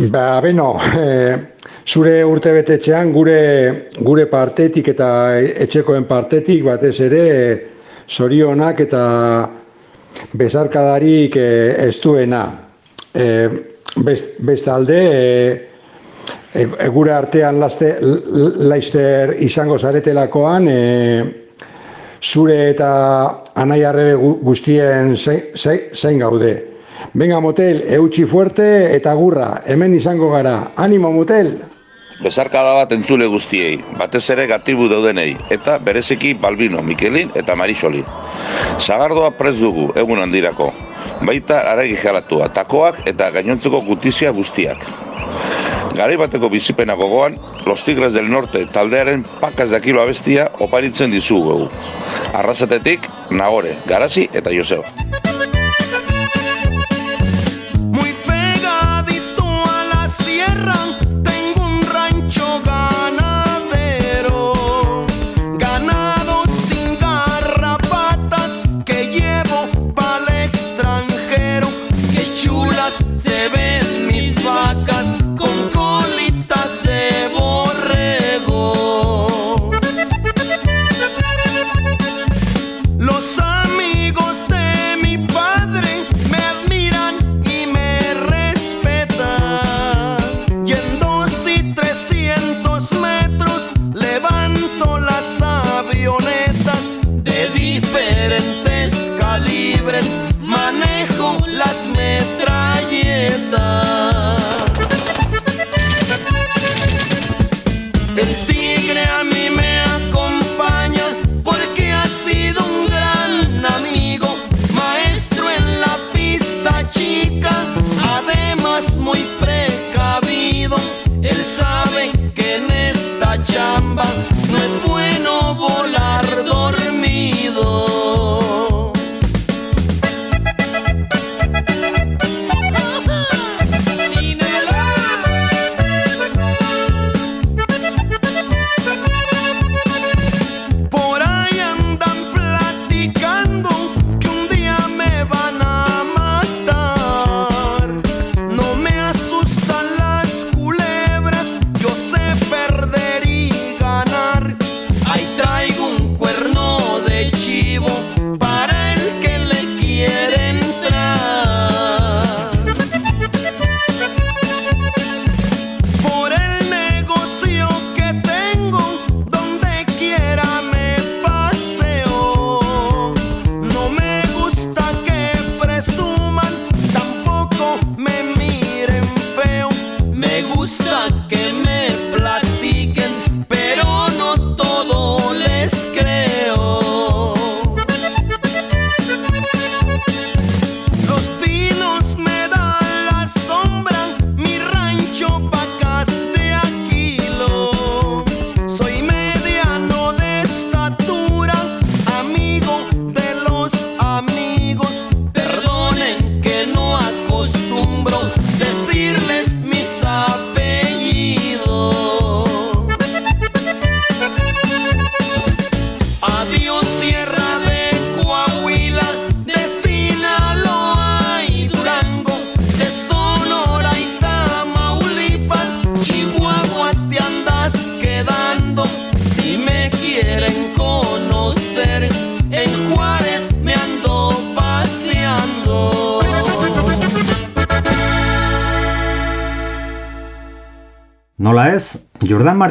Ba, beno, e, zure urte betetxean gure, gure partetik eta etxekoen partetik batez ere zorionak eta bezarkadarik e, estuena. E, best, bestalde, e, e, e, gure artean laste, laister izango zaretelakoan, e, zure eta anaiarre guztien zein, zein, zein gaude. Venga, motel, eutxi fuerte eta gurra, hemen izango gara. Animo, motel! Bezarkada bat entzule guztiei, batez ere gatibu daudenei, eta bereziki Balbino, Mikelin eta Marisoli. Zagardoa prez dugu, egun handirako. Baita aragi jalatua, takoak eta gainontzeko gutizia guztiak. Garai bateko bizipena gogoan, Los Tigres del Norte taldearen pakas de kilo abestia oparitzen dizugu. Arrasatetik, Nagore, Garasi eta Joseba.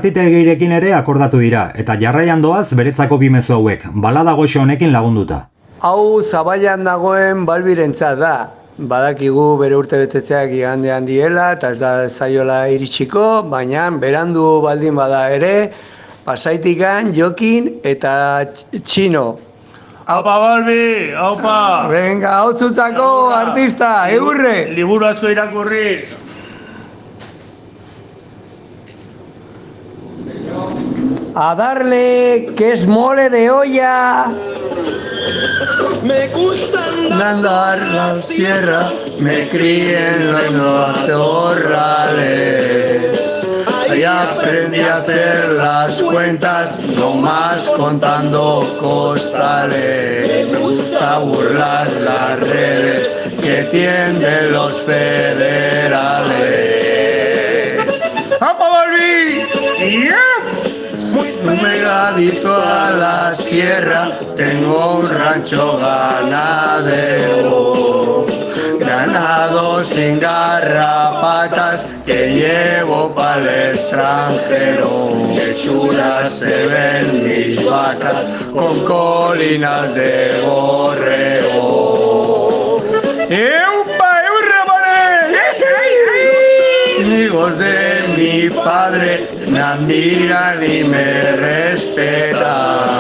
Jordan Martitegeirekin ere akordatu dira, eta jarraian doaz beretzako bi mezu hauek, balada goxo honekin lagunduta. Hau zabailan dagoen balbirentzat da. Badakigu bere urte betetzeak igandean diela eta ez da zaiola iritsiko, baina berandu baldin bada ere, pasaitikan, jokin eta tx- txino. Aupa Balbi, aupa! Venga, hau artista, eurre! Liburu asko irakurri. A darle, que es mole de olla. Me gusta andar la sierra, me crié en los matorrales. Ahí aprendí a hacer las cuentas, no más contando costales. Me gusta burlar las redes que tienden los federales. ¡Apa, volví! Muy pegadito a la sierra, tengo un rancho ganadero. Ganado sin garrapatas que llevo para el extranjero. Que chulas se ven mis vacas con colinas de borrego. ¡Eupa, Hijos de mi padre me admiran y me respetan.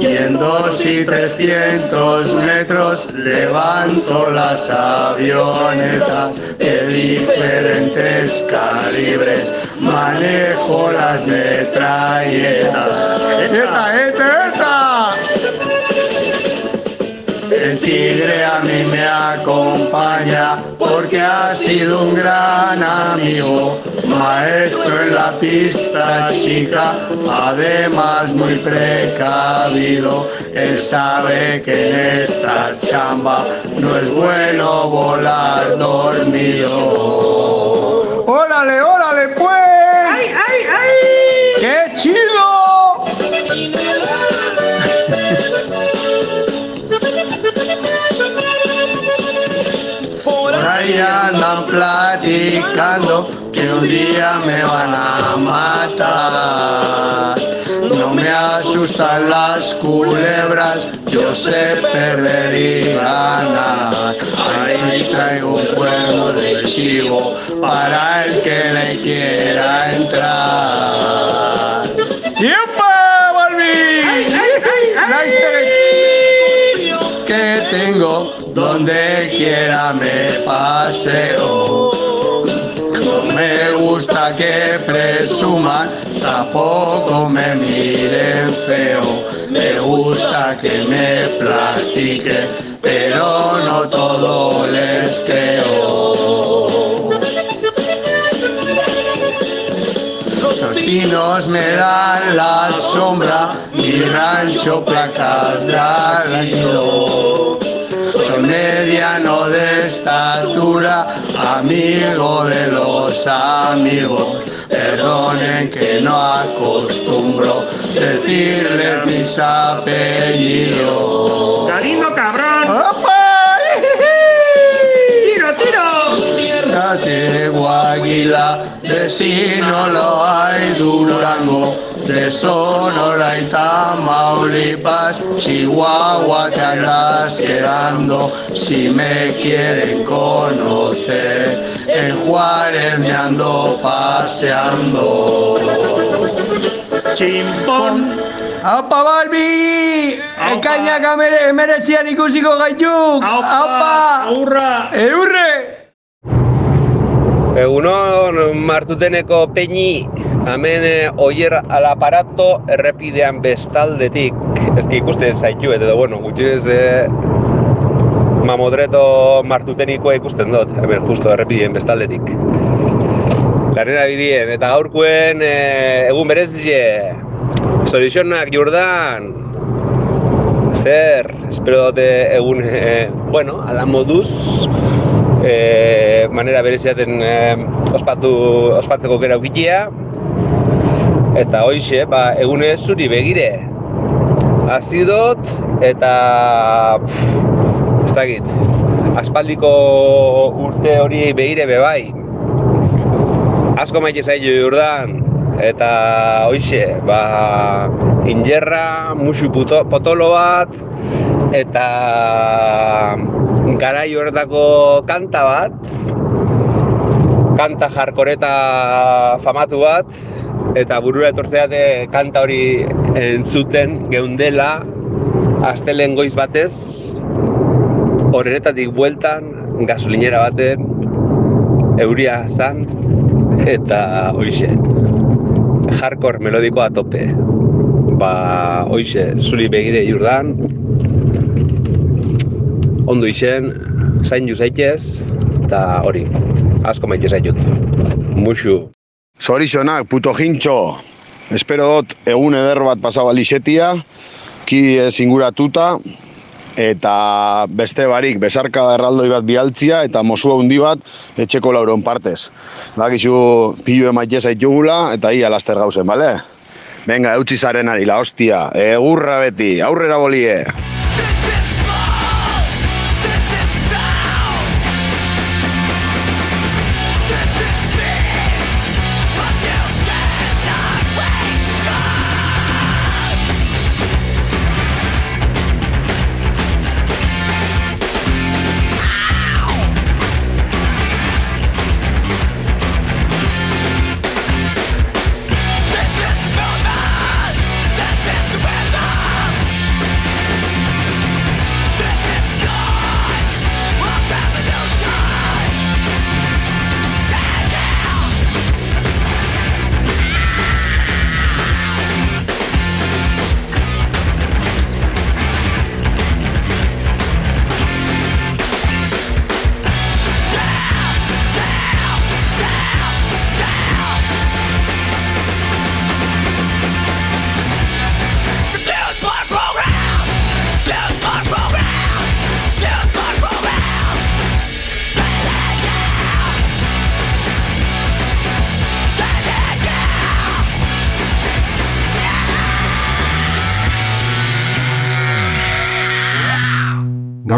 Y en dos y trescientos metros levanto las avionetas de diferentes calibres. Manejo las metralletas. ¡Eta, eta, eta! El tigre a mí me acompaña porque ha sido un gran amigo, maestro en la pista chica, además muy precavido. Él sabe que en esta chamba no es bueno volar dormido. ¡Órale, órale, pues! ¡Ay, ay, ay! ¡Qué chido! Ahí andan platicando que un día me van a matar. No me asustan las culebras, yo sé perder y ganar. Ahí traigo un juego de chivo para el que le quiera entrar. ¡Yepa, donde quiera me paseo. Me gusta que presuman, tampoco me miren feo. Me gusta que me platiquen, pero no todo les creo. Los pinos me dan la sombra, mi rancho placas de año. Soy mediano de estatura, amigo de los amigos. Perdonen que no acostumbro decirles mis apellidos. ¡Galindo cabrón! ¡Tiro, tiro! de Guaguila, de Sinaloa y Durango, de Sonora y Tamaulipas, Chihuahua te andas quedando, si me quieren conocer, en Juárez me ando paseando. Chimpón! Aupa Balbi! Ekainak amere, emeretzian ikusiko gaituk! Aupa! Aurra! Eurre! Egunon martuteneko peñi, hemen eh, oier al aparato errepidean bestaldetik. Ez ki ikuste zaitu, eta bueno, gutxinez eh, mamodreto martutenikoa ikusten dut, hemen justo errepideen bestaldetik. Lanera bidien, eta gaurkuen eh, egun berezie, Zorixonak Jordan, zer, espero dute egun, eh, bueno, ala moduz, e, manera bereziaten e, ospatu, ospatzeko gera ukitia. Eta hoixe, ba, egunez zuri begire. Azidot eta... Pff, ez dakit, aspaldiko urte hori begire bebai. Asko maite zaitu urdan, eta hoixe, ba, injerra, musu puto, potolo bat, eta garai horretako kanta bat, kanta jarkoreta famatu bat, eta burura etortzeate kanta hori entzuten geundela, astelen goiz batez, horretatik bueltan, gasolinera baten, euria zan, eta hoixe, hardcore melodikoa tope. Ba, hoixe, zuri begire jurdan, ondo izen, zain ju zaitez, eta hori, asko maite zaitut. Muxu. Zorixonak, puto jintxo. Espero dut egun eder bat pasau alixetia, ki ez inguratuta, eta beste barik besarka erraldoi bat bialtzia eta mosu handi bat etxeko lauron partez. Bakizu pilu emaite zaitugula eta ia laster gauzen, bale? Venga, eutzi zaren ari, la hostia, egurra beti, aurrera bolie!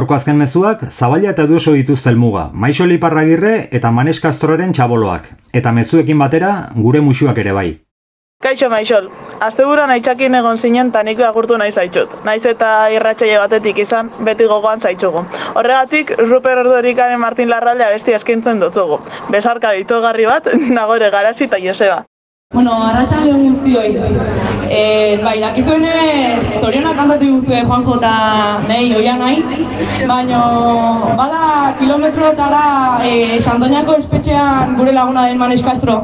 Gaurko azken mezuak, Zabaila eta Duoso dituzte helmuga, Maixoli Parragirre eta Manes Castroren txaboloak. Eta mezuekin batera, gure musuak ere bai. Kaixo Maixol, asteburuan aitzakin egon zinen eta nik agurtu nahi zaitxut. Naiz eta irratsaile batetik izan, beti gogoan zaitxugu. Horregatik, Ruper Ordorikaren Martin Larralde abesti eskintzen dutugu. Besarka ditogarri bat, nagore garazi eta Joseba. Bueno, arratsalde guztioi. Eh, bai, dakizuenez, zorionak kantatu guztue Juanjo eta nei oia nahi, baino bada kilometrotara eh, Santoñako espetxean gure laguna den Manes Castro.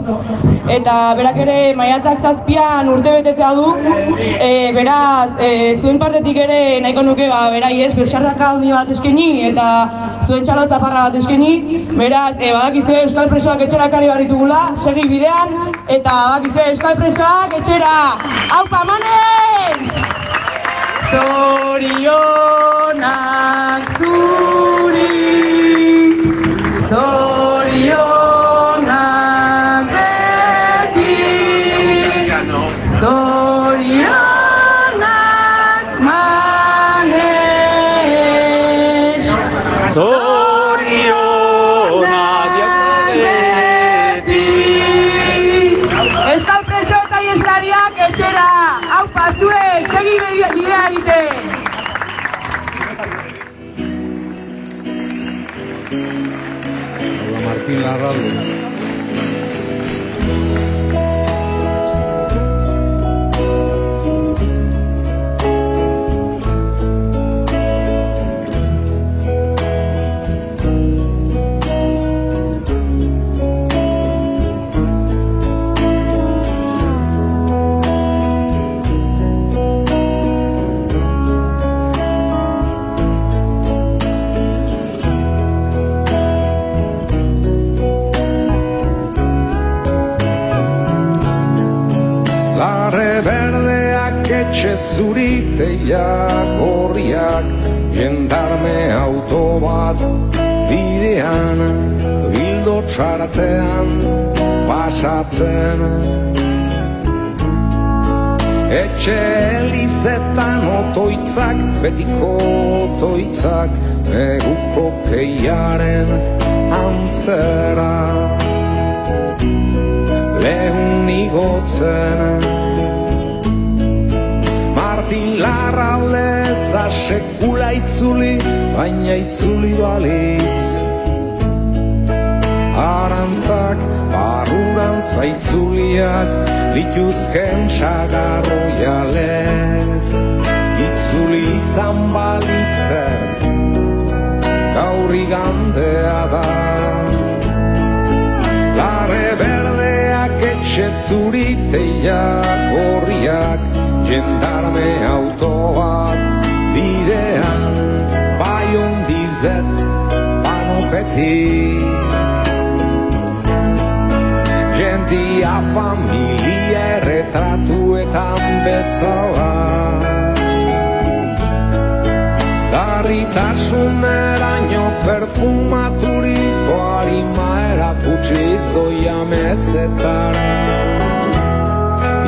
Eta berak ere maiatzak zazpian urte betetzea du, e, beraz, e, zuen partetik ere nahiko nuke, ba, berai ez, besarraka handi bat eskeni eta zuen txalo zaparra bat eskeni, beraz, e, badakizue Euskal Presoak etxera ekarri barritugula, segi bidean, eta badakizue Euskal Presoak etxera, haupa manez! Zorionak zuri, zuriteiak gorriak Jendarme auto bat bidean Bildo txartean pasatzen. Etxe elizetan otoitzak, betiko otoitzak Neguko keiaren antzera. Lehun igotzen sekula itzuli, baina itzuli balitz. Arantzak, barrurantza itzuliak, lituzken sagarroialez Itzuli izan balitzen, gaur igandea da. Larre berdeak etxe zuriteiak gorriak Jendarme auto panopetik Jendia familia erretratuetan bezala. Garritasuneraino perfumaturiko harima erakutsiz doia mezetara.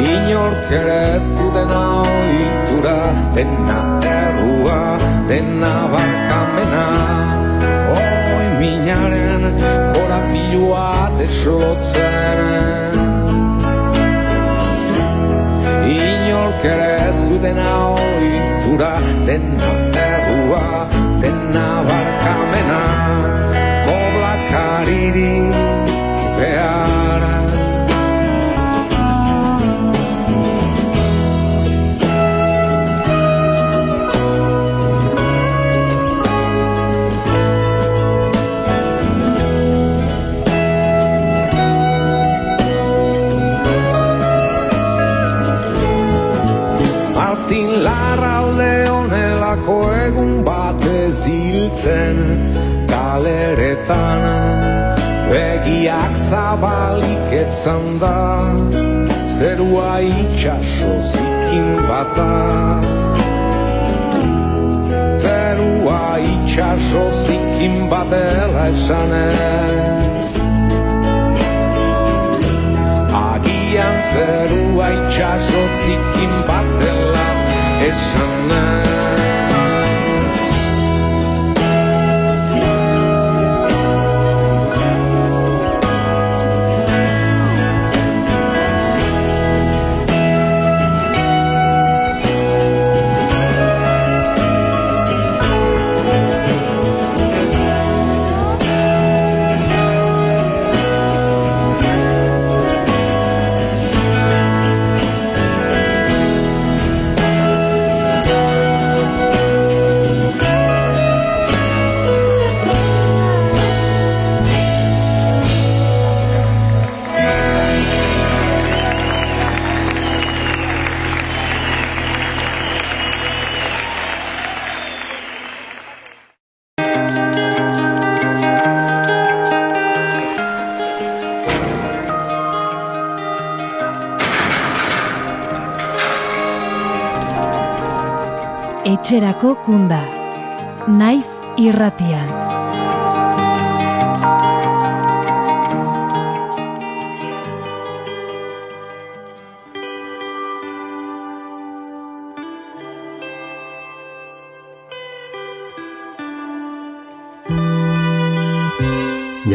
Inork ere ez du dena oitura, dena errua, dena barkamena korapilua deslotzen Inork ere ez du dena oitura, dena errua, dena barkamena honelako egun batez hiltzen galeretan Begiak zabalik etzan da Zerua itxaso zikin bata. Zerua itxaso zikin batela esanez. Agian zerua itxaso zikin batela esanez kunda. Naiz irratian.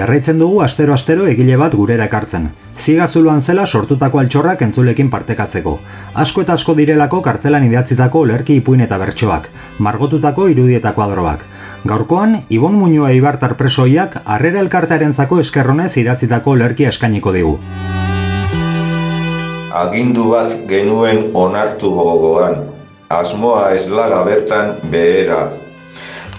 Jarraitzen dugu astero-astero egile bat gurera ekartzen. Zigazuluan zela sortutako altxorrak entzulekin partekatzeko. Asko eta asko direlako kartzelan idatzitako lerki ipuin eta bertsoak, margotutako irudietako adroak. Gaurkoan, Ibon Muñoa Ibartar presoiak harrera elkartearen zako eskerronez idatzitako lerki eskainiko digu. Agindu bat genuen onartu gogoan, asmoa eslaga bertan behera.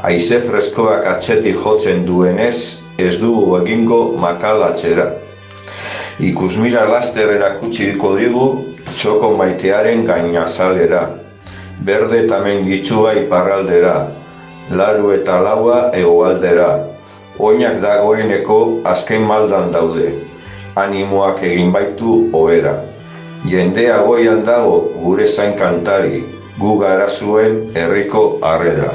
Aize freskoak atxetik jotzen duenez, ez dugu egingo makalatzera. Ikusmira laster erakutsiko digu txoko maitearen gainazalera. Berde eta mengitxua iparraldera, laru eta laua egoaldera. Oinak dagoeneko azken maldan daude, animoak egin baitu ohera. Jendea goian dago gure zain kantari, gu gara zuen herriko harrera.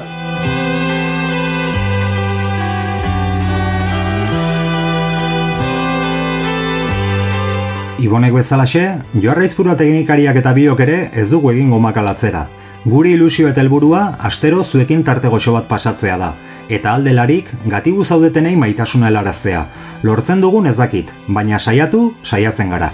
Ibonek bezalaxe, joarraizpurua teknikariak eta biok ere ez dugu egingo makalatzera. Guri ilusio eta helburua astero zuekin tarte goxo bat pasatzea da. Eta aldelarik, gatibu zaudetenei maitasuna helaraztea. Lortzen dugun ez dakit, baina saiatu, saiatzen gara.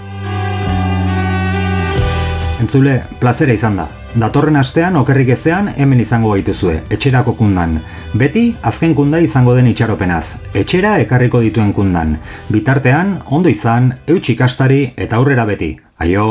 Entzule, plazera izan da. Datorren astean okerrik ezean hemen izango gaituzue, etxerako kundan. Beti, azken kunda izango den itxaropenaz, etxera ekarriko dituen kundan. Bitartean, ondo izan, eutxikastari eta aurrera beti. Aio!